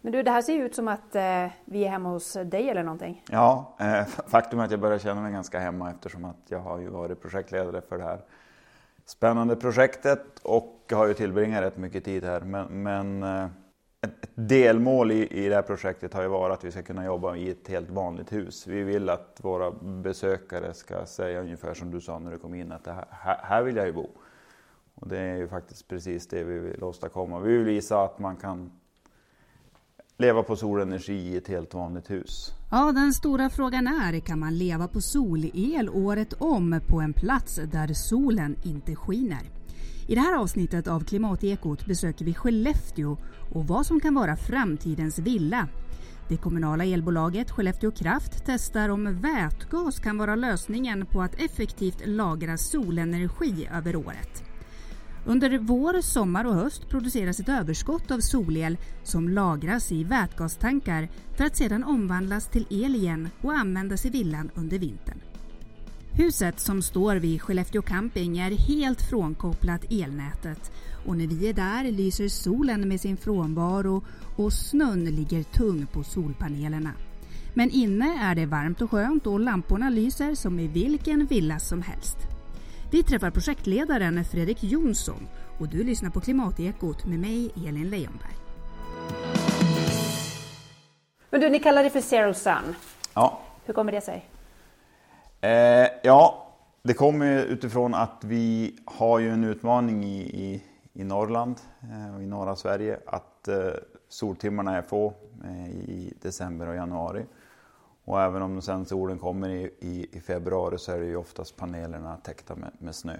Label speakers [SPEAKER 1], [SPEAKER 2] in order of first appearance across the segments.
[SPEAKER 1] Men du, det här ser ju ut som att eh, vi är hemma hos dig eller någonting.
[SPEAKER 2] Ja, eh, faktum är att jag börjar känna mig ganska hemma eftersom att jag har ju varit projektledare för det här spännande projektet och har ju tillbringat rätt mycket tid här. Men, men eh, ett, delmål i, i det här projektet har ju varit att vi ska kunna jobba i ett helt vanligt hus. Vi vill att våra besökare ska säga ungefär som du sa när du kom in att här, här vill jag ju bo. Och det är ju faktiskt precis det vi vill åstadkomma. Vi vill visa att man kan leva på solenergi i ett helt vanligt hus.
[SPEAKER 3] Ja, den stora frågan är, kan man leva på solel året om på en plats där solen inte skiner? I det här avsnittet av Klimatekot besöker vi Skellefteå och vad som kan vara framtidens villa. Det kommunala elbolaget Skellefteå Kraft testar om vätgas kan vara lösningen på att effektivt lagra solenergi över året. Under vår, sommar och höst produceras ett överskott av solel som lagras i vätgastankar för att sedan omvandlas till el igen och användas i villan under vintern. Huset som står vid Skellefteå camping är helt frånkopplat elnätet och när vi är där lyser solen med sin frånvaro och snön ligger tung på solpanelerna. Men inne är det varmt och skönt och lamporna lyser som i vilken villa som helst. Vi träffar projektledaren Fredrik Jonsson och du lyssnar på Klimatekot med mig Elin Leijonberg.
[SPEAKER 1] Men du, ni kallar det för Zero Sun.
[SPEAKER 2] Ja.
[SPEAKER 1] Hur kommer det sig?
[SPEAKER 2] Eh, ja, det kommer utifrån att vi har ju en utmaning i, i, i Norrland eh, och i norra Sverige att eh, soltimmarna är få eh, i december och januari. Och även om sen solen kommer i, i, i, februari så är det ju oftast panelerna täckta med, med, snö.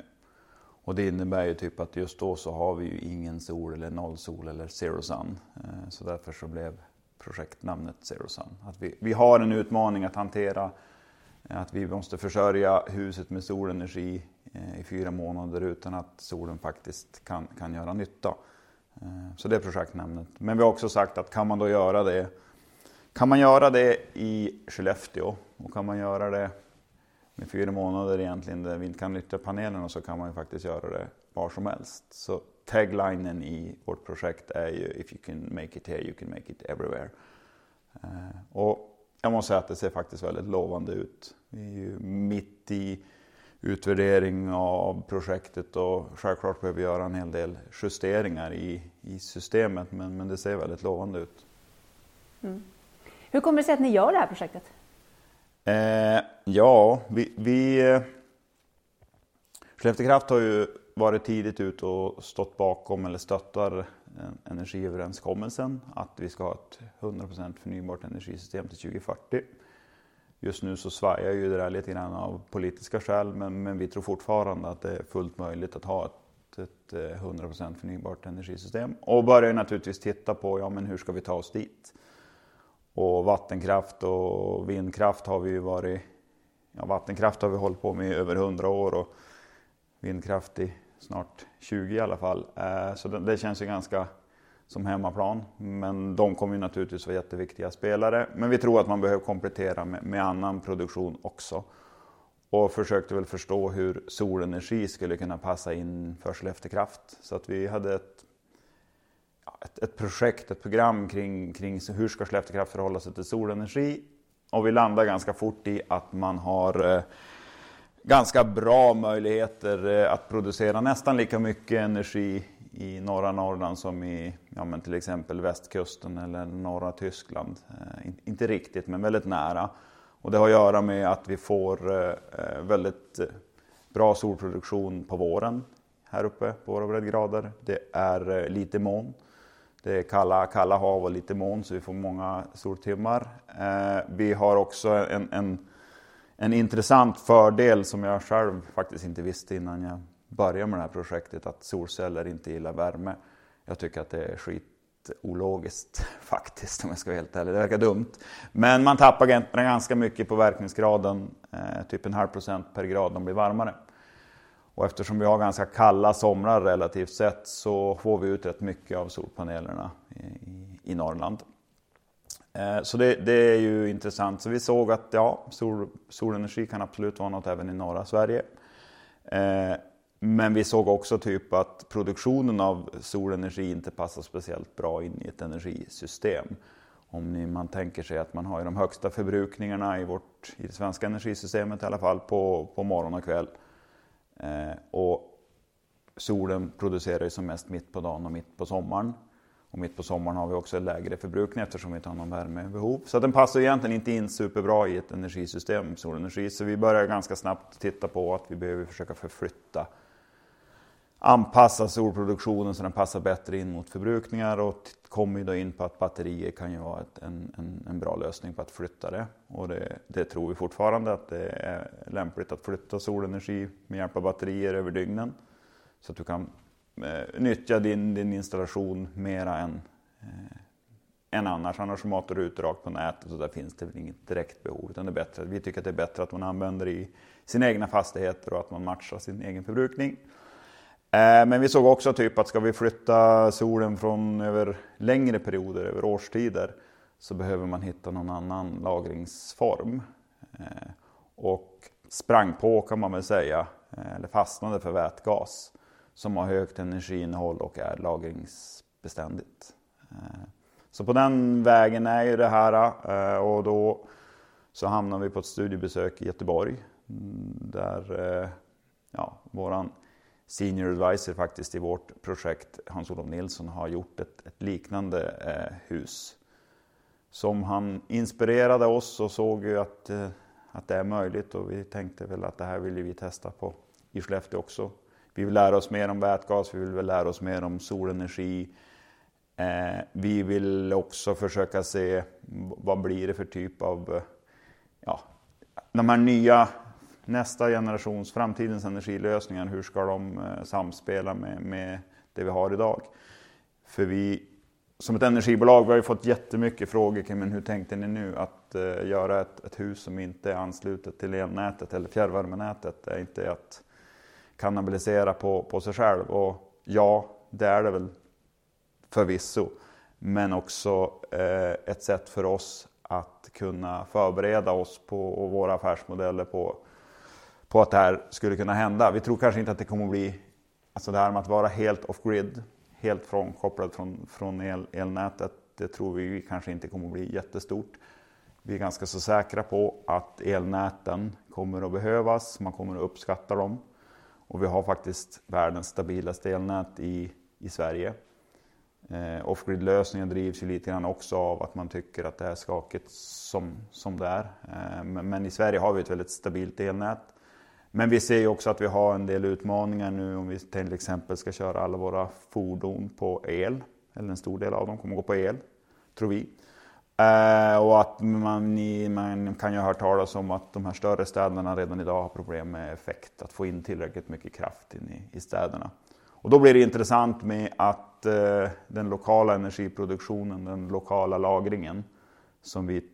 [SPEAKER 2] Och det innebär ju typ att just då så har vi ju ingen sol eller noll sol eller zero sun. Eh, så därför så blev projektnamnet Zero Sun. Att vi, vi har en utmaning att hantera, eh, att vi måste försörja huset med solenergi eh, i fyra månader utan att solen faktiskt kan, kan göra nytta. Så det är projektnamnet. Men vi har också sagt att kan man då göra det kan man göra det i Skellefteå och kan man göra det med fyra månader egentligen där vi inte kan nyttja panelerna så kan man ju faktiskt göra det var som helst. Så taglinen i vårt projekt är ju If you can make it here you can make it everywhere. Eh, och jag måste säga att det ser faktiskt väldigt lovande ut. Vi är ju mitt i utvärdering av projektet och självklart behöver vi göra en hel del justeringar i, i systemet men, men det ser väldigt lovande ut.
[SPEAKER 1] Mm. Hur kommer det sig att ni gör det här projektet?
[SPEAKER 2] Eh, ja, vi, vi eh, Skellefteå Kraft har ju varit tidigt ute och stått bakom eller stöttar eh, energiöverenskommelsen att vi ska ha ett 100% förnybart energisystem till 2040. Just nu så svajar ju det där lite grann av politiska skäl men, men vi tror fortfarande att det är fullt möjligt att ha ett, ett eh, 100% förnybart energisystem. Och börjar naturligtvis titta på ja, men hur ska vi ta oss dit. Och vattenkraft och vindkraft har vi ju varit, ja vattenkraft har vi hållit på med i över 100 år och vindkraft i snart 20 i alla fall. Eh, så det känns ju ganska som hemmaplan. Men de kommer ju naturligtvis vara jätteviktiga spelare. Men vi tror att man behöver komplettera med, med annan produktion också. Och försökte väl förstå hur solenergi skulle kunna passa in för Skellefteå Kraft. Så att vi hade ett, ett, ett, projekt, ett program kring, kring hur ska Skellefteå Kraft förhålla sig till solenergi. Och vi landar ganska fort i att man har eh, ganska bra möjligheter eh, att producera nästan lika mycket energi i norra Norrland som i ja, men till exempel västkusten eller norra Tyskland. Eh, inte riktigt, men väldigt nära. Och det har att göra med att vi får eh, eh, väldigt eh, bra solproduktion på våren här uppe på våra breddgrader. Det är lite moln. Det är kalla, kalla hav och lite moln så vi får många soltimmar. Eh, vi har också en, en en intressant fördel som jag själv faktiskt inte visste innan jag började med det här projektet, att solceller inte gillar värme. Jag tycker att det är skitologiskt faktiskt om jag ska vara helt ärlig. Det verkar dumt. Men man tappar ganska mycket på verkningsgraden, eh, typ en halv procent per grad de blir varmare. Och eftersom vi har ganska kalla somrar relativt sett så får vi ut rätt mycket av solpanelerna i, i Norrland. Eh, så det, det, är ju intressant. Så vi såg att ja, sol, solenergi kan absolut vara något även i norra Sverige. Eh, men vi såg också typ att produktionen av solenergi inte passar speciellt bra in i ett energisystem. Om ni, man tänker sig att man har de högsta förbrukningarna i, vårt, i det svenska energisystemet i alla fall på, på morgon och kväll. Eh, och solen producerar ju som mest mitt på dagen och mitt på sommaren. Och mitt på sommaren har vi också lägre förbrukning eftersom vi inte har någon värmebehov. Så den passar egentligen inte in superbra i ett energisystem, solenergi. Så vi börjar ganska snabbt titta på att vi behöver försöka förflytta anpassa solproduktionen så den passar bättre in mot förbrukningar och kommer då in på att batterier kan ju vara ett, en, en, en, bra lösning på att flytta det. Och det, det, tror vi fortfarande att det är lämpligt att flytta solenergi med hjälp av batterier över dygnen. Så att du kan eh, nyttja din, din installation mera än, eh, än annars. Annars matar du ut rakt på nätet och där finns det väl inget direkt behov. Utan det är bättre, vi tycker att det är bättre att man använder det i sina egna fastigheter och att man matchar sin egen förbrukning. Eh, men vi såg också typ att ska vi flytta solen från över längre perioder, över årstider, så behöver man hitta någon annan lagringsform. Eh, och sprang på kan man väl säga, eh, eller fastnade för vätgas som har högt energiinnehåll och är lagringsbeständigt. Så på den vägen är ju det här och då så hamnar vi på ett studiebesök i Göteborg mm, där ja, våran senior advisor faktiskt i vårt projekt, Hans-Olof Nilsson, har gjort ett, ett liknande eh, hus. Som han inspirerade oss och såg ju att, eh, att det är möjligt och vi tänkte väl att det här vill vi testa på i Skellefteå också. Vi vill lära oss mer om vätgas, vi vill lära oss mer om solenergi. Eh, vi vill också försöka se vad blir det för typ av, eh, ja, de här nya nästa generations, framtidens energilösningar, hur ska de eh, samspela med, med det vi har idag? För vi som ett energibolag, vi har ju fått jättemycket frågor kring men hur tänkte ni nu att eh, göra ett, ett, hus som inte är anslutet till elnätet eller fjärrvärmenätet? Det är inte att kannibalisera på, på sig själv och ja, det är det väl förvisso. Men också eh, ett sätt för oss att kunna förbereda oss på och våra affärsmodeller på på att det här skulle kunna hända. Vi tror kanske inte att det kommer att bli, alltså det här med att vara helt off-grid, helt frånkopplad från, från el, elnätet, det tror vi kanske inte kommer att bli jättestort. Vi är ganska så säkra på att elnäten kommer att behövas, man kommer att uppskatta dem. Och vi har faktiskt världens stabilaste elnät i, i Sverige. Eh, Off-grid-lösningen drivs ju lite grann också av att man tycker att det är skakigt som, som det är. Eh, men, men, i Sverige har vi ett väldigt stabilt elnät. Men vi ser ju också att vi har en del utmaningar nu om vi till exempel ska köra alla våra fordon på el. Eller en stor del av dem kommer gå på el, tror vi. Eh, och att man, man, kan ju ha hört talas om att de här större städerna redan idag har problem med effekt, att få in tillräckligt mycket kraft in i, i städerna. Och då blir det intressant med att eh, den lokala energiproduktionen, den lokala lagringen, som vi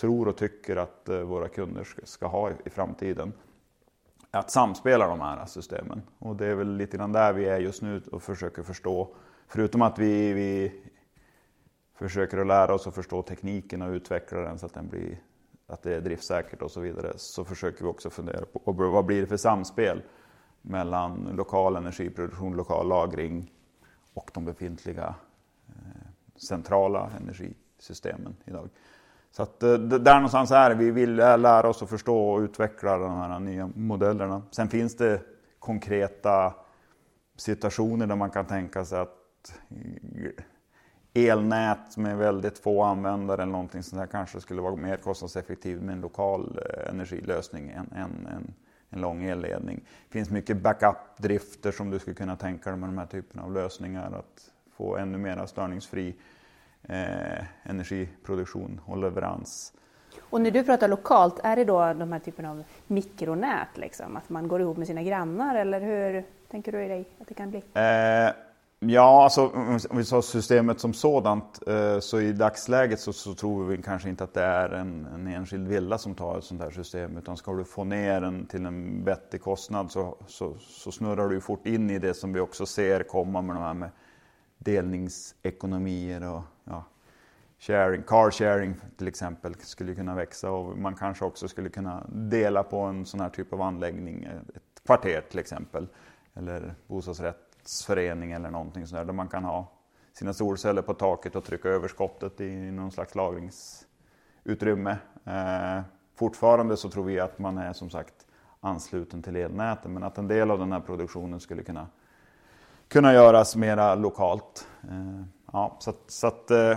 [SPEAKER 2] tror och tycker att eh, våra kunder ska, ska ha i, i framtiden, att samspela de här systemen. Och det är väl lite grann där vi är just nu och försöker förstå. Förutom att vi, vi försöker att lära oss att förstå tekniken och utveckla den så att, den blir, att det är driftsäkert och så vidare. Så försöker vi också fundera på vad blir det för samspel mellan lokal energiproduktion, lokal lagring och de befintliga eh, centrala energisystemen idag. Så att eh, där någonstans är det. Vi vill eh, lära oss att förstå och utveckla de här nya modellerna. Sen finns det konkreta situationer där man kan tänka sig att eh, elnät med väldigt få användare eller någonting sånt här kanske skulle vara mer kostnadseffektivt med en lokal energilösning än, en, en, en lång elledning. Det finns mycket backup-drifter som du skulle kunna tänka dig med de här typerna av lösningar. Att få ännu mer störningsfri eh, energiproduktion och leverans.
[SPEAKER 1] Och när du pratar lokalt, är det då de här typen av mikronät? Liksom? Att man går ihop med sina grannar eller hur tänker du i dig att det kan bli?
[SPEAKER 2] Eh, ja, alltså om vi tar systemet som sådant eh, så i dagsläget så, så, tror vi kanske inte att det är en, en enskild villa som tar ett sånt här system utan ska du få ner den till en vettig kostnad så, så, så snurrar du fort in i det som vi också ser komma med de här med delningsekonomier och sharing, car sharing till exempel skulle kunna växa och man kanske också skulle kunna dela på en sån här typ av anläggning, eh, ett kvarter till exempel. eller bostadsrättsförening eller någonting sådär där man kan ha sina solceller på taket och trycka överskottet i någon slags lagringsutrymme. Eh, fortfarande så tror vi att man är som sagt ansluten till elnäten men att en del av den här produktionen skulle kunna, kunna göras mera lokalt. Eh, ja, så att, så att eh,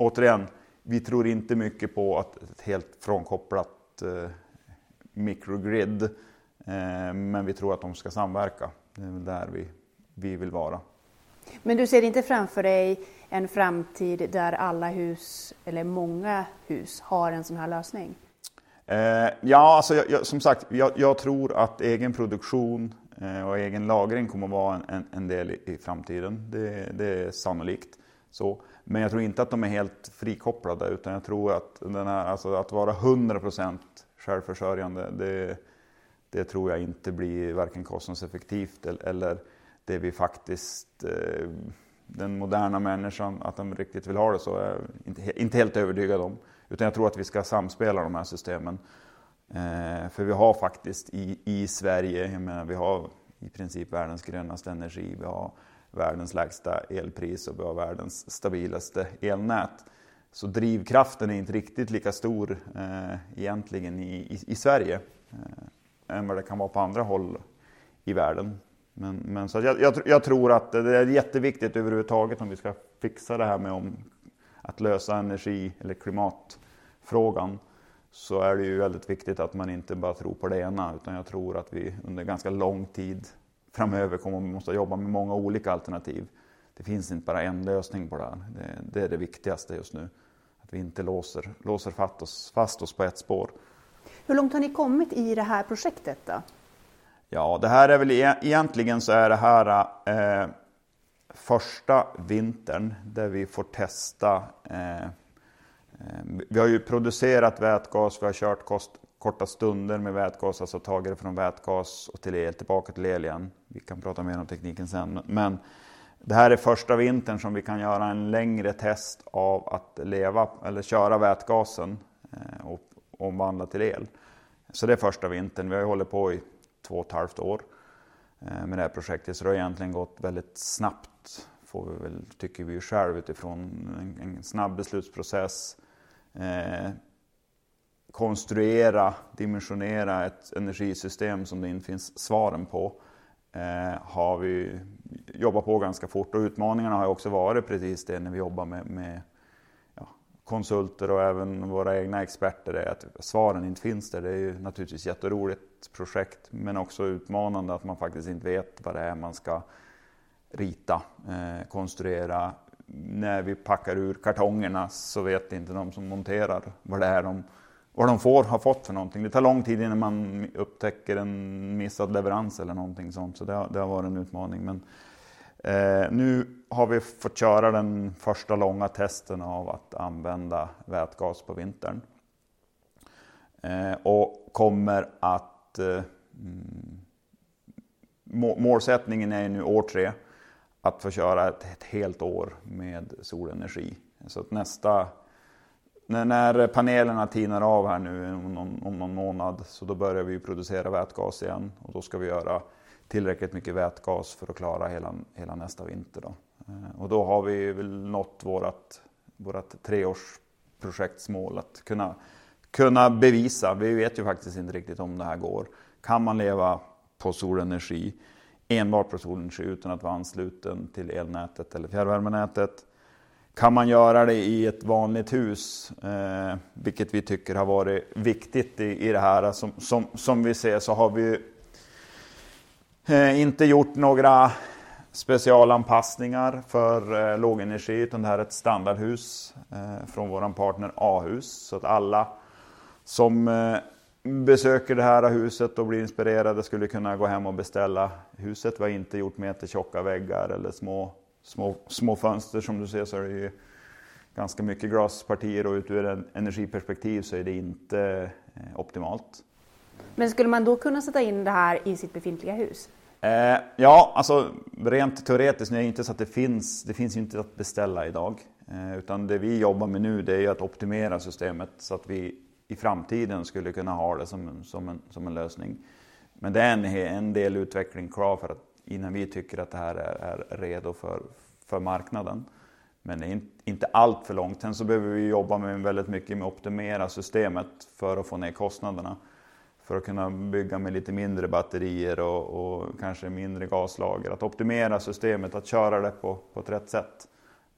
[SPEAKER 2] återigen, vi tror inte mycket på att ett helt frånkopplat eh, microgrid eh, men vi tror att de ska samverka. Det är väl där vi, vi vill vara.
[SPEAKER 1] Men du ser inte framför dig en framtid där alla hus, eller många hus, har en sån här lösning?
[SPEAKER 2] Eh, ja, alltså, jag, jag, som sagt, jag, jag, tror att egen produktion eh, och egen lagring kommer att vara en, en, en del i, i, framtiden. Det, det, är sannolikt. Så. Men jag tror inte att de är helt frikopplade utan jag tror att den här, alltså, att vara 100% självförsörjande det, det tror jag inte blir varken kostnadseffektivt eller det vi faktiskt, eh, den moderna människan, att de riktigt vill ha det så är jag inte, inte helt övertygad om. Utan jag tror att vi ska samspela de här systemen. Eh, för vi har faktiskt i, i Sverige, jag menar, vi har i princip världens grönaste energi, vi har världens lägsta elpris och vi har världens stabilaste elnät. Så drivkraften är inte riktigt lika stor eh, egentligen i, i, i Sverige eh, än vad det kan vara på andra håll i världen. Men, men så jag, jag, jag, tror att det är jätteviktigt överhuvudtaget om vi ska fixa det här med om, att lösa energi eller klimatfrågan så är det ju väldigt viktigt att man inte bara tror på det ena utan jag tror att vi under ganska lång tid framöver kommer att måste jobba med många olika alternativ. Det finns inte bara en lösning på det här. Det, det är det viktigaste just nu. Att vi inte låser, låser fast, oss, fast oss på ett spår.
[SPEAKER 1] Hur långt har ni kommit i det här projektet då?
[SPEAKER 2] Ja, det här är väl e-, egentligen så är det här eh, första vintern där vi får testa. Eh, eh, vi har ju producerat vätgas, vi har kört kost, korta stunder med vätgas, alltså tagit det från vätgas och till el, tillbaka till el igen. Vi kan prata mer om tekniken sen. Men det här är första vintern som vi kan göra en längre test av att leva eller köra vätgasen eh, och omvandla till el. Så det är första vintern. Vi har ju hållit på i två och ett halvt år eh, med det här projektet. Så det har egentligen gått väldigt snabbt, får vi väl, tycker vi själv, utifrån en, en snabb beslutsprocess. Eh, Konstruera, dimensionera ett energisystem som det inte finns svaren på. Eh, har vi jobbat på ganska fort och utmaningarna har också varit precis det när vi jobbar med, med ja, konsulter och även våra egna experter. Är att svaren inte finns där. Det är ju naturligtvis jätteroligt projekt men också utmanande att man faktiskt inte vet vad det är man ska rita, eh, konstruera. När vi packar ur kartongerna så vet inte de som monterar vad det är de, vad de får, har fått för någonting. Det tar lång tid innan man upptäcker en missad leverans eller någonting sånt så det har, det har varit en utmaning. Men, eh, nu har vi fått köra den första långa testen av att använda vätgas på vintern. Eh, och kommer att eh, mm, må, målsättningen är nu år tre att få köra ett, ett helt år med solenergi. Så att nästa, när, när panelerna tinar av här nu om någon, om någon månad så då börjar vi producera vätgas igen och då ska vi göra tillräckligt mycket vätgas för att klara hela, hela nästa vinter. Då. Eh, och då har vi väl nått vårt, vårat treårsprojektsmål att kunna kunna bevisa. Vi vet ju faktiskt inte riktigt om det här går. Kan man leva på solenergi, enbart på solenergi utan att vara ansluten till elnätet eller fjärrvärmenätet? Kan man göra det i ett vanligt hus, eh, vilket vi tycker har varit viktigt i, i det här. Som, som, som vi ser så har vi eh, inte gjort några specialanpassningar för eh, lågenergi utan det här är ett standardhus eh, från vår partner A-hus. Så att alla som eh, besöker det här huset och blir inspirerade skulle kunna gå hem och beställa huset. Vi har inte gjort metertjocka väggar eller små, små, små fönster. Som du ser så är det ju ganska mycket glaspartier och ur ett energiperspektiv så är det inte eh, optimalt.
[SPEAKER 1] Men skulle man då kunna sätta in det här i sitt befintliga hus?
[SPEAKER 2] Eh, ja, alltså rent teoretiskt, det är inte så att det finns, det finns inte att beställa idag. Eh, utan det vi jobbar med nu det är att optimera systemet så att vi i framtiden skulle kunna ha det som, som, en, som en lösning. Men det är en, en del utveckling kvar för att, innan vi tycker att det här är, är redo för, för marknaden. Men det är inte allt för långt. Sen så behöver vi jobba med väldigt mycket med att optimera systemet för att få ner kostnaderna. För att kunna bygga med lite mindre batterier och, och kanske mindre gaslager. Att optimera systemet, att köra det på, på ett rätt sätt.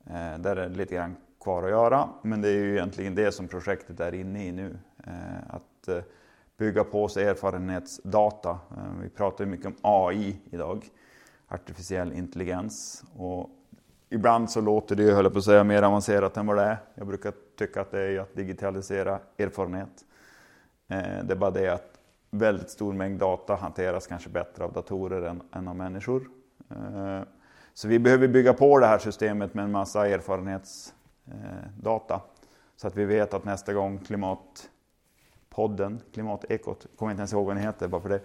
[SPEAKER 2] Eh, där är det lite grann kvar att göra. Men det är ju egentligen det som projektet är inne i nu. Eh, att eh, bygga på sig erfarenhetsdata. Eh, vi pratar ju mycket om AI idag. Artificiell intelligens. Och ibland så låter det ju, höll på att säga, mer avancerat än vad det är. Jag brukar tycka att det är att digitalisera erfarenhet. Eh, det är bara det att väldigt stor mängd data hanteras kanske bättre av datorer än, än av människor. Eh, så vi behöver bygga på det här systemet med en massa erfarenhetsdata. Så att vi vet att nästa gång klimat podden, klimatekot, kommer inte ens ihåg vad den heter bara för det,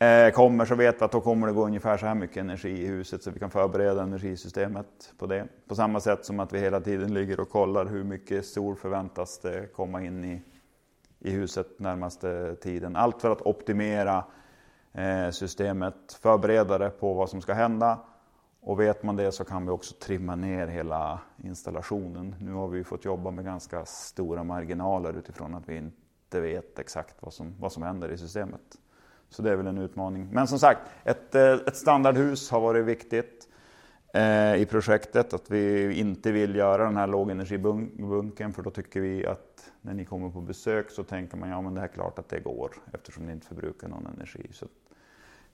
[SPEAKER 2] Eh, kommer så vet vi att då kommer det gå ungefär så här mycket energi i huset så vi kan förbereda energisystemet på det. På samma sätt som att vi hela tiden ligger och kollar hur mycket sol förväntas det komma in i, i huset närmaste tiden. Allt för att optimera eh, systemet, förbereda det på vad som ska hända och vet man det så kan vi också trimma ner hela installationen. Nu har vi fått jobba med ganska stora marginaler utifrån att vi inte inte vet exakt vad som, vad som händer i systemet. Så det är väl en utmaning. Men som sagt, ett, eh, ett standardhus har varit viktigt eh, i projektet. Att vi inte vill göra den här lågenergibunken för då tycker vi att när ni kommer på besök så tänker man ja men det är klart att det går eftersom ni inte förbrukar någon energi. Så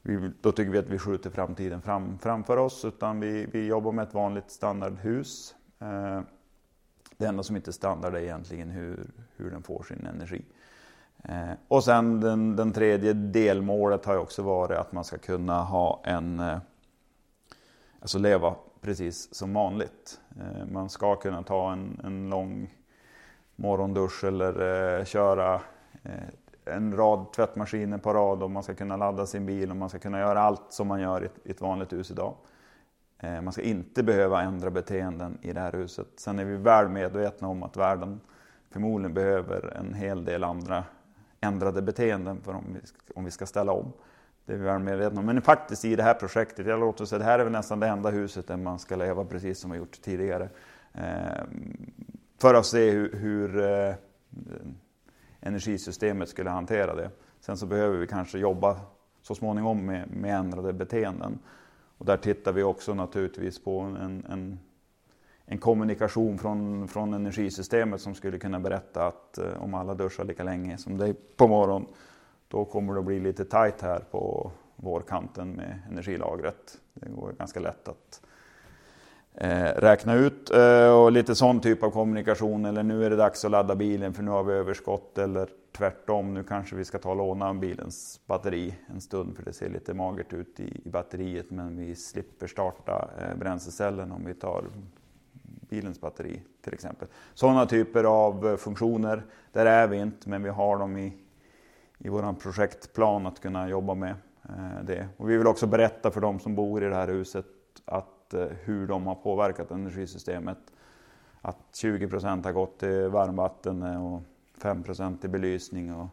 [SPEAKER 2] vi, då tycker vi att vi skjuter framtiden fram, framför oss utan vi, vi jobbar med ett vanligt standardhus. Eh, det enda som inte är standard är egentligen hur, hur den får sin energi. Eh, och sen den, den, tredje delmålet har ju också varit att man ska kunna ha en, eh, alltså leva precis som vanligt. Eh, man ska kunna ta en, en lång morgondusch eller eh, köra eh, en rad tvättmaskiner på rad och man ska kunna ladda sin bil och man ska kunna göra allt som man gör i ett vanligt hus idag. Eh, man ska inte behöva ändra beteenden i det här huset. Sen är vi väl medvetna om att världen förmodligen behöver en hel del andra ändrade beteenden för om vi, ska, om vi ska ställa om. Det är vi väl medvetna om. Men faktiskt i det här projektet, jag låter säga det här är väl nästan det enda huset där man ska leva precis som vi gjort tidigare. Eh, för att se hur, hur eh, energisystemet skulle hantera det. Sen så behöver vi kanske jobba så småningom med, med ändrade beteenden. Och där tittar vi också naturligtvis på en, en en kommunikation från, från energisystemet som skulle kunna berätta att eh, om alla duschar lika länge som dig på morgonen, då kommer det att bli lite tajt här på vårkanten med energilagret. Det går ganska lätt att eh, räkna ut eh, och lite sån typ av kommunikation. Eller nu är det dags att ladda bilen för nu har vi överskott. Eller tvärtom, nu kanske vi ska ta och låna bilens batteri en stund för det ser lite magert ut i, i batteriet. Men vi slipper starta eh, bränslecellen om vi tar bilens batteri till exempel. Sådana typer av eh, funktioner, där är vi inte men vi har dem i, i vår projektplan att kunna jobba med eh, det. Och vi vill också berätta för de som bor i det här huset att, eh, hur de har påverkat energisystemet. Att 20 procent har gått till varmvatten eh, och 5 procent till belysning och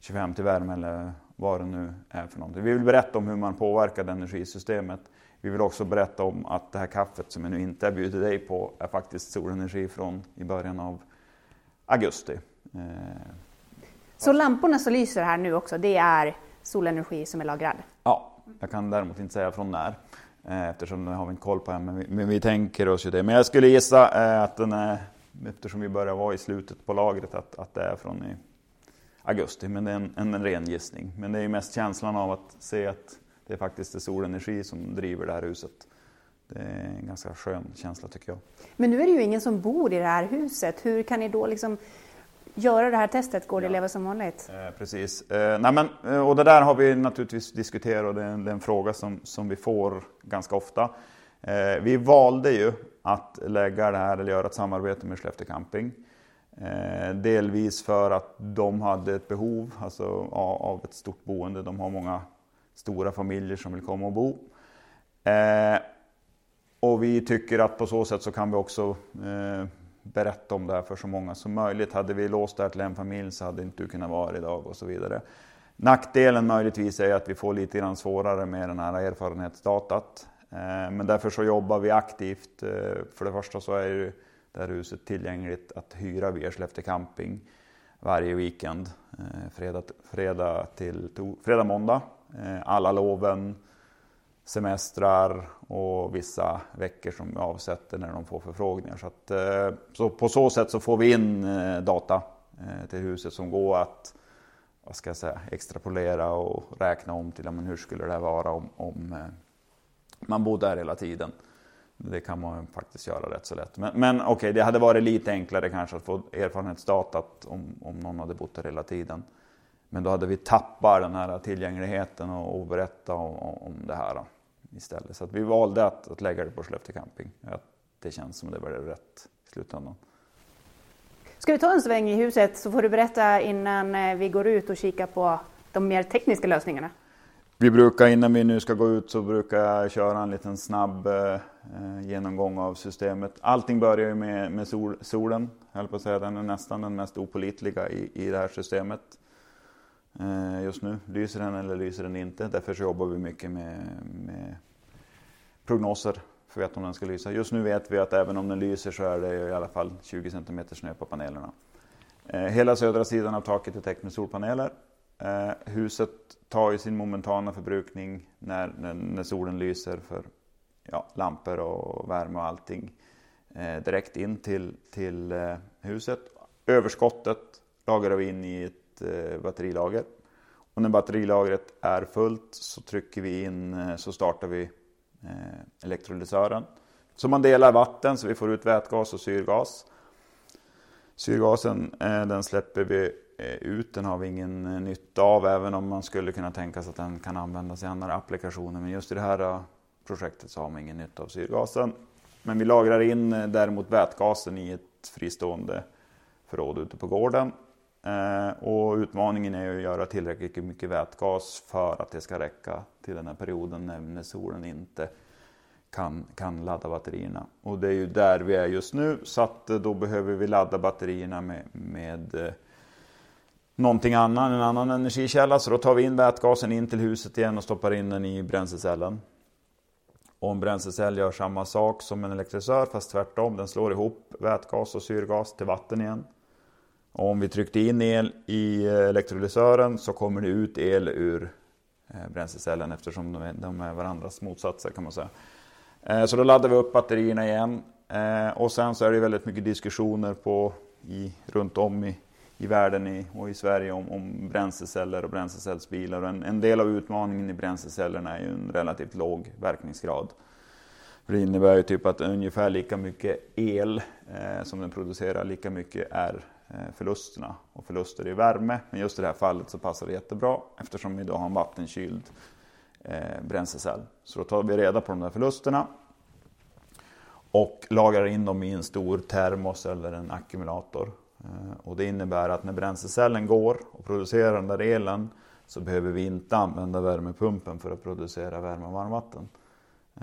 [SPEAKER 2] 25 till värme eller vad det nu är för någonting. Vi vill berätta om hur man påverkar energisystemet vi vill också berätta om att det här kaffet som jag nu inte bjuder dig på är faktiskt solenergi från i början av augusti. Eh,
[SPEAKER 1] Så lamporna som lyser här nu också, det är solenergi som är lagrad?
[SPEAKER 2] Ja, jag kan däremot inte säga från när eh, eftersom det har vi inte koll på än, men vi, men vi tänker oss ju det. Men jag skulle gissa eh, att den är, eftersom vi börjar vara i slutet på lagret, att, att det är från i augusti. Men det är en, en, en ren gissning. Men det är mest känslan av att se att det är faktiskt solenergi som driver det här huset. Det är en ganska skön känsla tycker jag.
[SPEAKER 1] Men nu är det ju ingen som bor i det här huset. Hur kan ni då liksom göra det här testet? Går det att leva som vanligt?
[SPEAKER 2] Eh, precis. Eh, nej men, eh, och det där har vi naturligtvis diskuterat och det är en, det är en fråga som, som vi får ganska ofta. Eh, vi valde ju att lägga det här eller göra ett samarbete med Skellefteå Camping. Eh, delvis för att de hade ett behov alltså, av ett stort boende. De har många stora familjer som vill komma och bo. Eh, och vi tycker att på så sätt så kan vi också eh, berätta om det här för så många som möjligt. Hade vi låst det här till en familj så hade inte du kunnat vara idag och så vidare. Nackdelen möjligtvis är att vi får lite grann svårare med den här erfarenhetsdatat. Eh, men därför så jobbar vi aktivt. Eh, för det första så är ju det här huset tillgängligt att hyra via Skellefteå Camping varje weekend. Eh, fredag, fredag till fredag, måndag. Eh, alla loven, semestrar och vissa veckor som vi avsätter när de får förfrågningar. Så, att, eh, så på så sätt så får vi in eh, data till huset som går att vad ska jag säga, extrapolera och räkna om till men hur skulle det vara om, om man bodde där hela tiden. Det kan man faktiskt göra rätt så lätt. Men, men okej, okay, det hade varit lite enklare kanske att få erfarenhetsdatat om, om någon hade bott där hela tiden. Men då hade vi tappat den här tillgängligheten och, och berätta om, om det här istället. Så vi valde att, att lägga det på Skellefteå camping. Att det känns som det var rätt i slutändan.
[SPEAKER 1] Ska vi ta en sväng i huset så får du berätta innan eh, vi går ut och kika på de mer tekniska lösningarna.
[SPEAKER 2] Vi brukar innan vi nu ska gå ut så brukar jag köra en liten snabb eh, genomgång av systemet. Allting börjar ju med, med sol, solen, jag på att säga. Den är nästan den mest opolitliga i, i det här systemet. Eh, just nu, lyser den eller lyser den inte? Därför så jobbar vi mycket med, med prognoser för att veta om den ska lysa. Just nu vet vi att även om den lyser så är det i alla fall 20 cm snö på panelerna. Eh, hela södra sidan av taket är täckt med solpaneler. Eh, huset tar ju sin momentana förbrukning när, när, när solen lyser för ja, lampor och värme och allting direkt in till, till huset. Överskottet lagrar vi in i ett Eh, batterilager. Och när batterilagret är fullt så trycker vi in, eh, så startar vi eh, elektrolysören. Så man delar vatten så vi får ut vätgas och syrgas. Syrgasen eh, den släpper vi Eh, ut. Den har vi ingen eh, nytta av även om man skulle kunna tänka sig att den kan användas i andra applikationer. Men just i det här eh, projektet så har man ingen nytta av syrgasen. Men vi lagrar in eh, däremot vätgasen i ett fristående förråd ute på gården. Eh, och utmaningen är att göra tillräckligt mycket vätgas för att det ska räcka till den här perioden när solen inte kan, kan ladda batterierna. Och det är ju där vi är just nu så att eh, då behöver vi ladda batterierna med, med eh, någonting annat, en annan energikälla. Så då tar vi in vätgasen in till huset igen och stoppar in den i bränslecellen. Och en bränslecell gör samma sak som en elektrolysör fast tvärtom. Den slår ihop vätgas och syrgas till vatten igen. Och om vi tryckte in el i eh, elektrolysören så kommer det ut el ur eh, bränslecellen eftersom de är, de är varandras motsatser kan man säga. Eh, så då laddar vi upp batterierna igen. Och sen så är det väldigt mycket diskussioner på, i, runt om i i världen i, och i Sverige om, om bränsleceller och bränslecellsbilar. En, en, del av utmaningen i bränslecellerna är ju en relativt låg verkningsgrad. För det innebär ju typ att ungefär lika mycket el eh, som den producerar, lika mycket är Eh, förlusterna. Och förluster i värme, men just i det här fallet så passar det jättebra eftersom vi då har en vattenkyld eh, bränslecell. Så då tar vi reda på de där förlusterna och lagrar in dem i en stor termos eller en ackumulator eh, och det innebär att när bränslecellen går och producerar den där elen så behöver vi inte använda värmepumpen för att producera värme och varmvatten.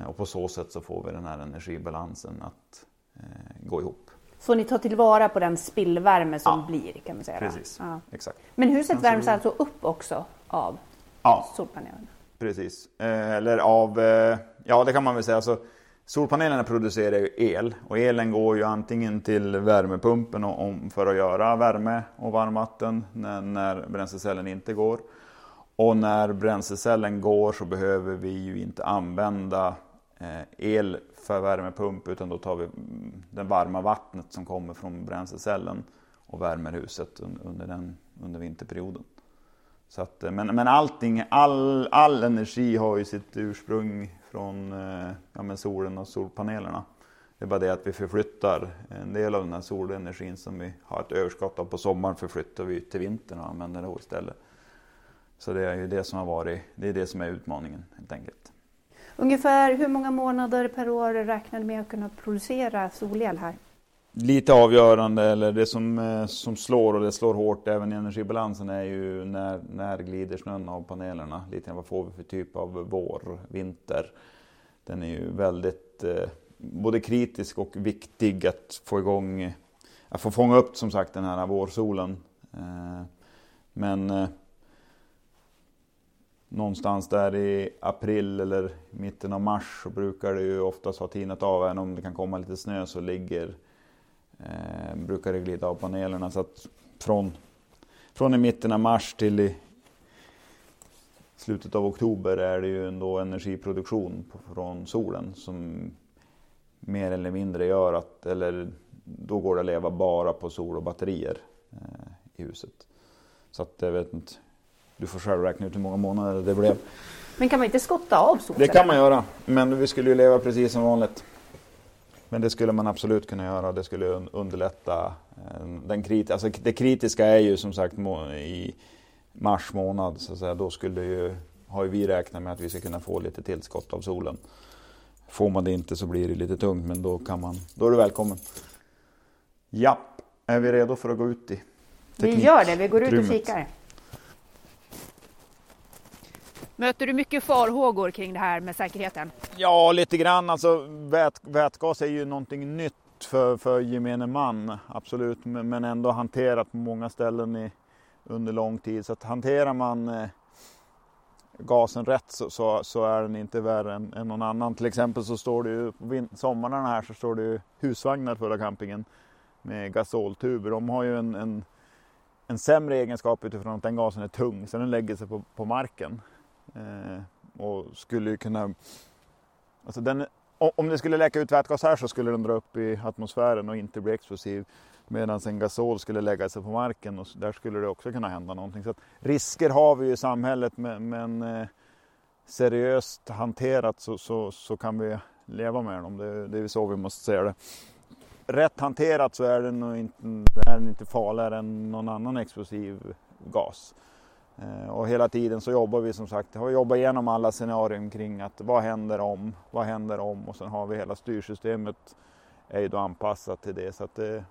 [SPEAKER 2] Och på så sätt så får vi den här energibalansen att gå ihop.
[SPEAKER 1] Så ni tar tillvara på den spillvärme som ja, blir kan man säga?
[SPEAKER 2] Precis, ja. exakt.
[SPEAKER 1] Men huset värms alltså upp också av ja, solpanelerna?
[SPEAKER 2] Precis, eller av, ja det kan man väl säga. Alltså, Solpanelerna producerar ju el och elen går ju antingen till värmepumpen om, för att göra värme och varmvatten när, när bränslecellen inte går. Och när bränslecellen går så behöver vi ju inte använda eh, Eh, el för värmepump utan då tar vi mm, det varma vattnet som kommer från bränslecellen och värmer huset under, den, under vinterperioden. Så att, eh, men, men allting, all, all energi har ju sitt ursprung från eh, ja, men solen och solpanelerna. Det är bara det att vi förflyttar en del av den här solenergin som vi har ett överskott av på sommaren förflyttar vi till vintern och använder det istället. Så det är ju det som har varit, det är det som är utmaningen helt enkelt.
[SPEAKER 1] Ungefär hur många månader per år räknar ni med att kunna producera solel här?
[SPEAKER 2] lite avgörande, eller det som, eh, som slår och det slår hårt även i energibalansen är ju när, när glider snön av panelerna. Lite vad får vi för typ av vår, vinter. Den är ju väldigt eh, både kritisk och viktig att få igång, att få fånga upp som sagt den här vårsolen. Eh, men eh, någonstans där i april eller mitten av mars så brukar det ju oftast ha tinat av. Även om det kan komma lite snö så ligger, eh, brukar det glida av panelerna. Så att från, från i mitten av mars till i slutet av oktober är det ju ändå energiproduktion från solen som mer eller mindre gör att, eller då går det att leva bara på sol och batterier eh, i huset. Så att jag vet inte, du får själv räkna ut hur många månader det blev.
[SPEAKER 1] Men kan man inte skotta av solen?
[SPEAKER 2] Det kan man göra, men vi skulle ju leva precis som vanligt. Men det skulle man absolut kunna göra, det skulle underlätta. eh, Den krit alltså det kritiska är ju som sagt i mars månad, så att säga, då skulle ju, har ju vi räknat med att vi ska kunna få lite tillskott av solen. Får man det inte så blir det lite tungt, men då, kan man, då är du välkommen. Japp, är vi redo för att gå ut i
[SPEAKER 1] Vi gör det, vi går ut och kikar.
[SPEAKER 3] Möter du mycket farhågor kring det här med säkerheten?
[SPEAKER 2] Ja, lite grann. Alltså, vät, vätgas är ju någonting nytt för, för gemene man, absolut. Men, men ändå hanterat på många ställen i, under lång tid. Så att hanterar man eh, gasen rätt så, så, så är den inte värre än, än någon annan. Till exempel så står det ju på sommarna här så står det ju husvagnar fulla campingen med gasoltuber. De har ju en, en, en sämre egenskap utifrån att den gasen är tung så den lägger sig på, på marken. Eh, och skulle ju kunna Alltså den, om det skulle läcka ut vätgas här så skulle den dra upp i atmosfären och inte bli explosiv. Medan en gasol skulle lägga sig på marken och där skulle det också kunna hända någonting. Så att risker har vi ju i samhället men, men eh, seriöst hanterat så, så, så kan vi leva med dem. Det, det är så vi måste se det. Rätt hanterat så är den, nog inte, är den inte farligare än någon annan explosiv gas. Eh, och hela tiden så jobbar vi som sagt, har jobbat igenom alla scenarion kring att vad händer om, vad händer om och sen har vi hela styrsystemet är ju då anpassat till det. Så att det,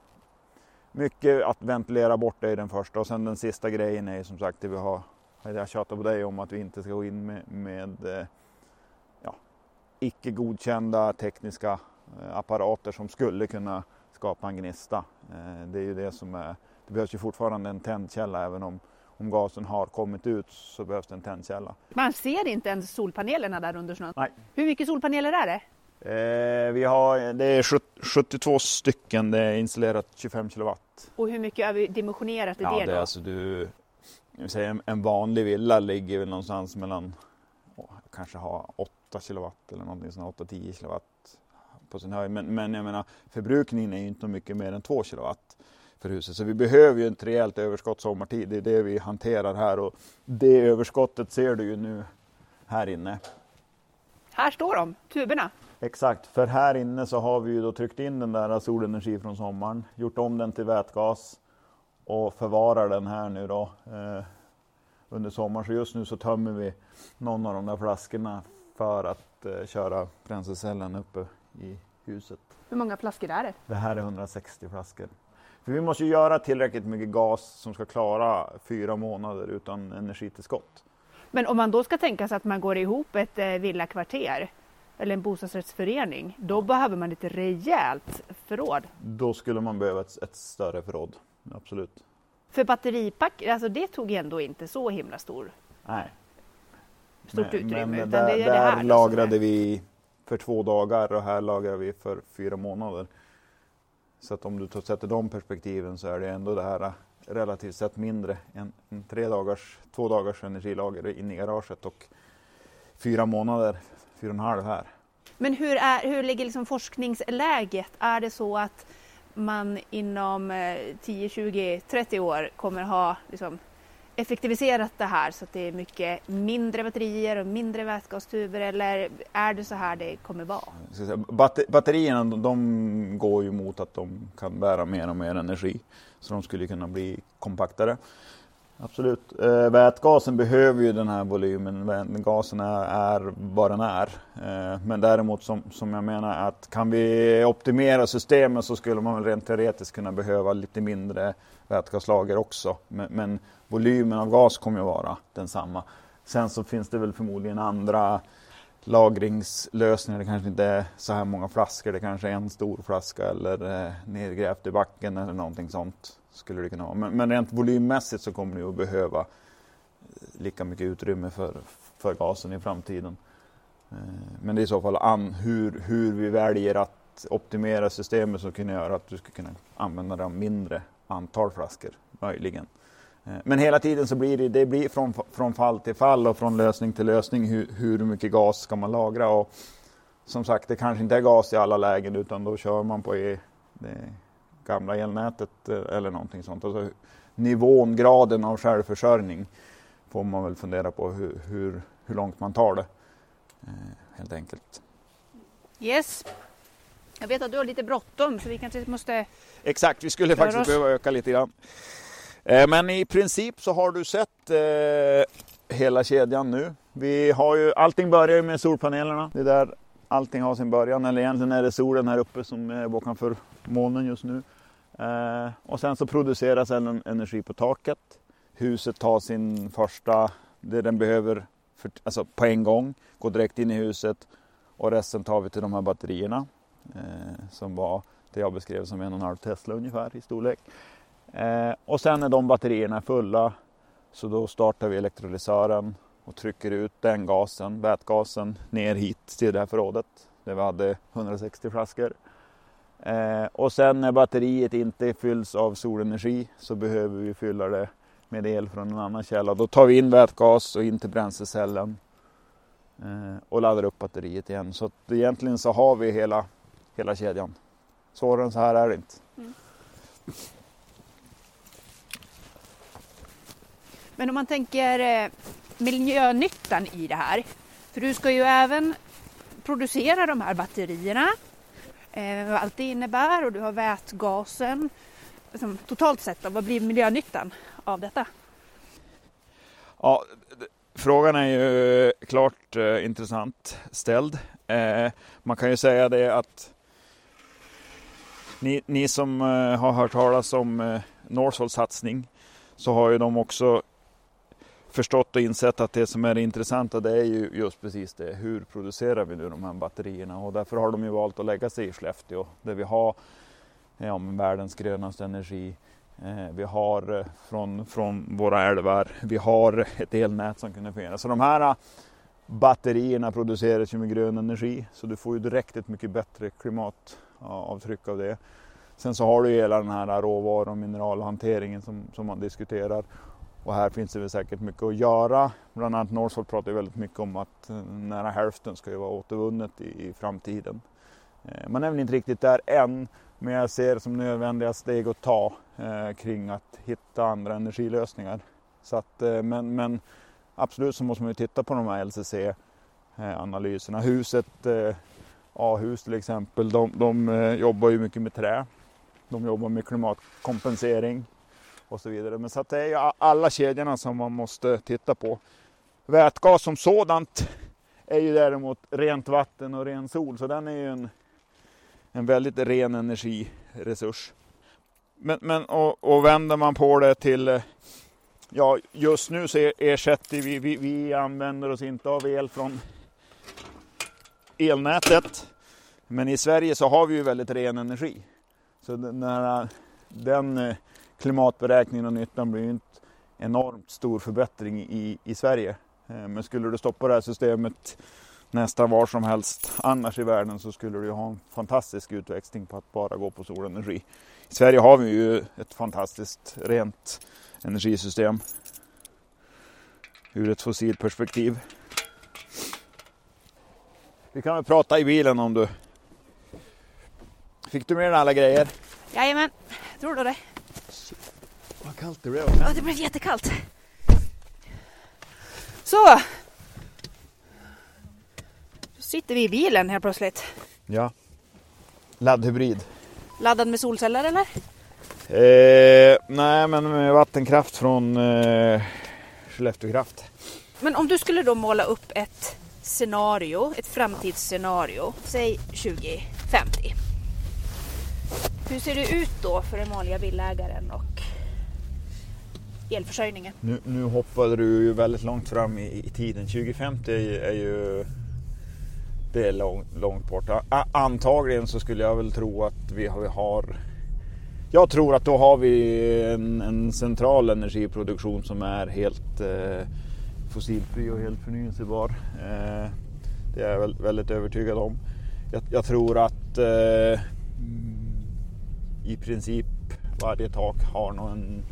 [SPEAKER 2] mycket att ventilera bort är den första och sen den sista grejen är ju som sagt det vi har, jag tjatar på dig om att vi inte ska gå in med, med eh, ja, icke godkända tekniska apparater som skulle kunna skapa en gnista. Det är ju det som är, det behövs ju fortfarande en tändkälla även om om gasen har kommit ut så behövs det en tändkälla.
[SPEAKER 3] Man ser inte ens solpanelerna där under snön.
[SPEAKER 2] Nej.
[SPEAKER 3] Hur mycket solpaneler är det?
[SPEAKER 2] Eh, vi har, det är 70 72 stycken, det är installerat 25 kilowatt.
[SPEAKER 3] Och hur mycket har vi dimensionerat i
[SPEAKER 2] Ja,
[SPEAKER 3] det
[SPEAKER 2] det
[SPEAKER 3] då?
[SPEAKER 2] är alltså du, säga, en, en vanlig villa ligger väl någonstans mellan, åh, kanske ha 8 kilowatt eller någonting sånt, 8-10 kilowatt på sin höjd. Men, men jag menar, förbrukningen är ju inte mycket mer än 2 kilowatt för huset. Så vi behöver ju ett rejält överskott sommartid. Det är det vi hanterar här och det överskottet ser du ju nu här inne.
[SPEAKER 3] Här står de, tuberna.
[SPEAKER 2] Exakt, för här inne så har vi ju då tryckt in den där solenergi från sommaren, gjort om den till vätgas och förvarar den här nu då eh, under sommaren. Så just nu så tömmer vi någon av de där flaskorna för att eh, köra bränslecellen uppe i huset.
[SPEAKER 3] Hur många flaskor är det?
[SPEAKER 2] Det här är 160 flaskor. För vi måste ju göra tillräckligt mycket gas som ska klara fyra månader utan energitillskott.
[SPEAKER 3] Men om man då ska tänka sig att man går ihop ett eh, villakvarter eller en bostadsrättsförening, då behöver man ett rejält förråd.
[SPEAKER 2] Då skulle man behöva ett, ett större förråd, absolut.
[SPEAKER 3] För batteripack, alltså det tog ändå inte så himla stor,
[SPEAKER 2] Nej.
[SPEAKER 3] stort utrymme. utan
[SPEAKER 2] där,
[SPEAKER 3] det är det
[SPEAKER 2] där lagrade vi för två dagar och här lagrar vi för fyra månader. Så att om du sätter de perspektiven så är det ändå det här äh, relativt sett mindre än tre dagars, två dagars energilager inne i garaget och fyra månader, fyra och en halv här.
[SPEAKER 3] Men hur, är, hur ligger liksom forskningsläget? Är det så att man inom 10, 20, 30 år kommer ha liksom effektiviserat det här så att det är mycket mindre batterier och mindre vätgastuber eller är det så här det kommer vara?
[SPEAKER 2] Batter- Batterierna de, de går ju mot att de kan bära mer och mer energi. Så de skulle kunna bli kompaktare. Absolut. Eh, vätgasen behöver ju den här volymen. Gasen är, är vad den är. Eh, men däremot som, som jag menar att kan vi optimera systemet så skulle man väl rent teoretiskt kunna behöva lite mindre vätgaslager också. Men, men volymen av gas kommer att vara densamma. Sen så finns det väl förmodligen andra lagringslösningar. Det kanske inte är så här många flaskor. Det kanske är en stor flaska eller eh, nedgrävt i backen eller någonting sånt. Skulle det kunna vara. Men, men rent volymmässigt så kommer det att behöva eh, lika mycket utrymme för, för gasen i framtiden. Eh, men det är i så fall an, hur, hur vi väljer att optimera systemet som kan göra att du ska kunna använda det av mindre antal flaskor, möjligen. Eh, men hela tiden så blir det, det blir från, från fall till fall och från lösning till lösning hur, hur mycket gas ska man lagra. Och som sagt, det kanske inte är gas i alla lägen utan då kör man på e, det gamla elnätet eh, eller någonting sånt. Alltså, nivån, graden av självförsörjning får man väl fundera på hur, hur, hur långt man tar det. Eh, helt enkelt.
[SPEAKER 1] Yes. Jag vet att du har lite bråttom så vi kanske måste...
[SPEAKER 2] Exakt, vi skulle faktiskt behöva öka lite grann. Eh, men i princip så har du sett eh, hela kedjan nu. Vi har ju, allting börjar ju med solpanelerna. Det är där allting har sin början. Eller egentligen är det solen här uppe som är bakom molnen just nu. Eh, och sen så produceras en energi på taket. Huset tar sin första, det den behöver för, alltså på en gång, går direkt in i huset och resten tar vi till de här batterierna eh, som var det jag beskrev som en och en halv Tesla ungefär i storlek. Eh, och sen när de batterierna är fulla så då startar vi elektrolysören och trycker ut den gasen, vätgasen, ner hit till det här förrådet där vi hade 160 flaskor. Eh, och sen när batteriet inte fylls av solenergi så behöver vi fylla det med el från en annan källa. Då tar vi in vätgas och in till bränslecellen eh, och laddar upp batteriet igen. Så att egentligen så har vi hela, hela kedjan. Svårare än så här är det inte. Mm.
[SPEAKER 1] Men om man tänker eh, miljönyttan i det här. För du ska ju även producera de här batterierna. Eh, vad allt det innebär och du har vätgasen. Liksom, totalt sett, vad blir miljönyttan av detta?
[SPEAKER 2] Ja, frågan är ju eh, klart eh, intressant ställd. Eh, man kan ju säga det att ni, ni som eh, har hört talas om eh, Northvolts satsning så har ju de också förstått och insett att det som är det intressanta det är ju just precis det. Hur producerar vi nu de här batterierna? Och därför har de ju valt att lägga sig i Skellefteå där vi har ja, världens grönaste energi. Eh, vi har eh, från, från våra älvar, vi har ett elnät som kunde fungera. Så de här eh, batterierna produceras ju med grön energi så du får ju direkt ett mycket bättre klimatavtryck av det. Sen så har du hela den här råvaru och mineralhanteringen som, som man diskuterar. Och här finns det väl säkert mycket att göra. Bland annat Northvolt pratar ju väldigt mycket om att eh, nära hälften ska ju vara återvunnet i, i framtiden. Eh, man är väl inte riktigt där än men jag ser det som nödvändiga steg att ta eh, kring att hitta andra energilösningar. Så att, eh, men, men, absolut så måste man ju titta på de här LCC-analyserna. Eh, Huset, eh, A-hus till exempel, de, de eh, jobbar ju mycket med trä. De jobbar med klimatkompensering och så vidare. Men så att det är ju alla kedjorna som man måste titta på. Vätgas som sådant är ju däremot rent vatten och ren sol, så den är ju en en väldigt ren energiresurs. Men, men och, och vänder man på det till, eh, ja just nu så ersätter vi, vi, vi använder oss inte av el från elnätet. Men i Sverige så har vi ju väldigt ren energi. Så den, den eh, klimatberäkningen och nyttan blir ju inte enormt stor förbättring i, i Sverige. Eh, men skulle du stoppa det här systemet nästan var som helst annars i världen så skulle du ha en fantastisk utväxling på att bara gå på solenergi. I Sverige har vi ju ett fantastiskt rent energisystem ur ett fossilperspektiv. Vi kan väl prata i bilen om du... Fick du med dig alla grejer?
[SPEAKER 1] Jajamän, tror du det?
[SPEAKER 2] Vad kallt det blev.
[SPEAKER 1] Ja, det blev jättekallt. Så, sitter vi i bilen helt plötsligt.
[SPEAKER 2] Ja. Laddhybrid.
[SPEAKER 1] Laddad med solceller eller?
[SPEAKER 2] Eh, nej, men med vattenkraft från eh, Skellefteå Kraft.
[SPEAKER 1] Men om du skulle då måla upp ett scenario, ett framtidsscenario, säg 2050. Hur ser det ut då för den vanliga villaägaren och elförsörjningen?
[SPEAKER 2] Nu, nu hoppade du ju väldigt långt fram i, i tiden. 2050 är, är ju det är långt, långt bort. Antagligen så skulle jag väl tro att vi har, jag tror att då har vi en, en central energiproduktion som är helt eh, fossilfri och helt förnyelsebar. Eh, det är jag väldigt övertygad om. Jag, jag tror att eh, i princip varje tak har någon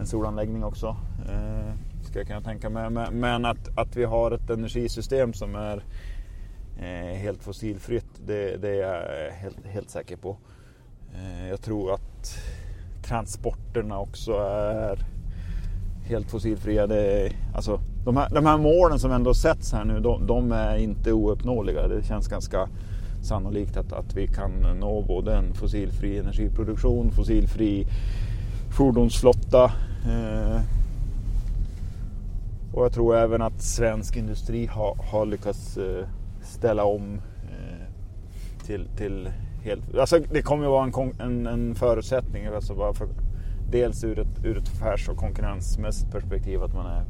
[SPEAKER 2] en, solanläggning också. Eh, ska jag kunna tänka mig. Men, men att, att vi har ett energisystem som är eh, helt fossilfritt, det, det, är jag helt, helt säker på. Eh, jag tror att transporterna också är helt fossilfria. Det alltså, de, här, de här målen som ändå sätts här nu, de, de är inte ouppnåeliga. Det känns ganska sannolikt att, att vi kan nå både en fossilfri energiproduktion, fossilfri fordonsflotta Eh, och jag tror även att svensk industri har, har lyckats eh, ställa om eh, till, till helt... Alltså det kommer ju vara en, en, en förutsättning, alltså bara för, dels ur ett, ur ett affärs och konkurrensmässigt perspektiv att man är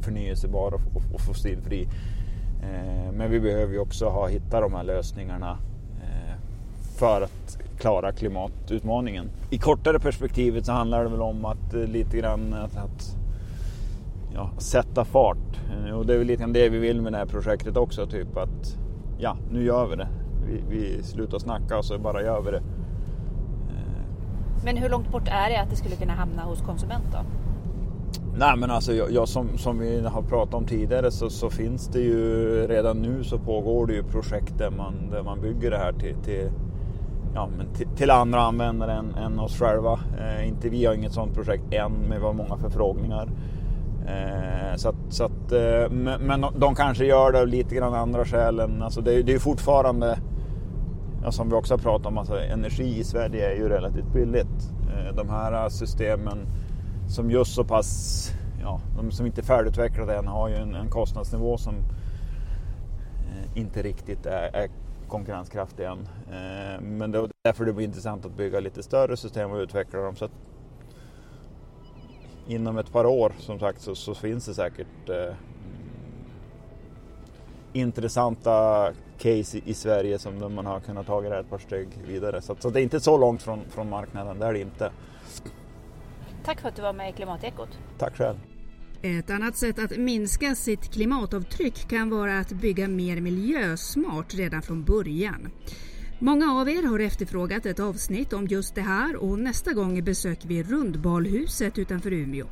[SPEAKER 2] förnyelsebar och, och, och fossilfri. Men vi behöver ju också ha, hitta de här lösningarna för att klara klimatutmaningen. I kortare perspektivet så handlar det väl om att eh, lite grann att, att ja, sätta fart. Och det är väl lite grann det vi vill med det här projektet också. Typ att ja, nu gör vi det. Vi, vi slutar snacka och så bara gör vi det.
[SPEAKER 1] Men hur långt bort är det att det skulle kunna hamna hos konsument då?
[SPEAKER 2] Nej men alltså jag, jag, som, som vi har pratat om tidigare så, så, finns det ju redan nu så pågår det ju projekt där man, där man bygger det här till, till, ja, men till, andra användare än, än oss själva. Eh, inte vi har inget sådant projekt än men vi har många förfrågningar. Eh, så att, så att, eh, men, men de, de kanske gör det av lite grann andra skäl. Än, alltså det, det är fortfarande ja, som vi också har pratat om, alltså energi i Sverige är ju relativt billigt. Eh, de här systemen som just så pass, ja, de som inte är färdigutvecklade än har ju en, en kostnadsnivå som eh, inte riktigt är, är konkurrenskraftig än. Eh, men det är därför det blir intressant att bygga lite större system och utveckla dem. Så att inom ett par år som sagt så, så finns det säkert eh, intressanta case i, Sverige som man har kunnat ta ett par steg vidare. Så, så det är inte så långt från, från marknaden, det är det inte.
[SPEAKER 1] Tack för att du var med i Klimatekot.
[SPEAKER 2] Tack själv.
[SPEAKER 3] Ett annat sätt att minska sitt klimatavtryck kan vara att bygga mer miljösmart redan från början. Många av er har efterfrågat ett avsnitt om just det här och nästa gång besöker vi Rundbalhuset utanför Umeå.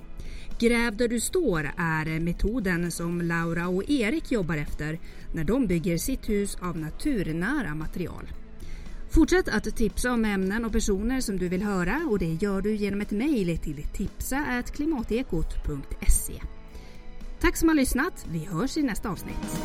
[SPEAKER 3] Gräv där du står är metoden som Laura och Erik jobbar efter när de bygger sitt hus av naturnära material. Fortsätt att tipsa om ämnen och personer som du vill höra och det gör du genom ett mejl till tipsa.klimatekot.se. Tack som har lyssnat. Vi hörs i nästa avsnitt.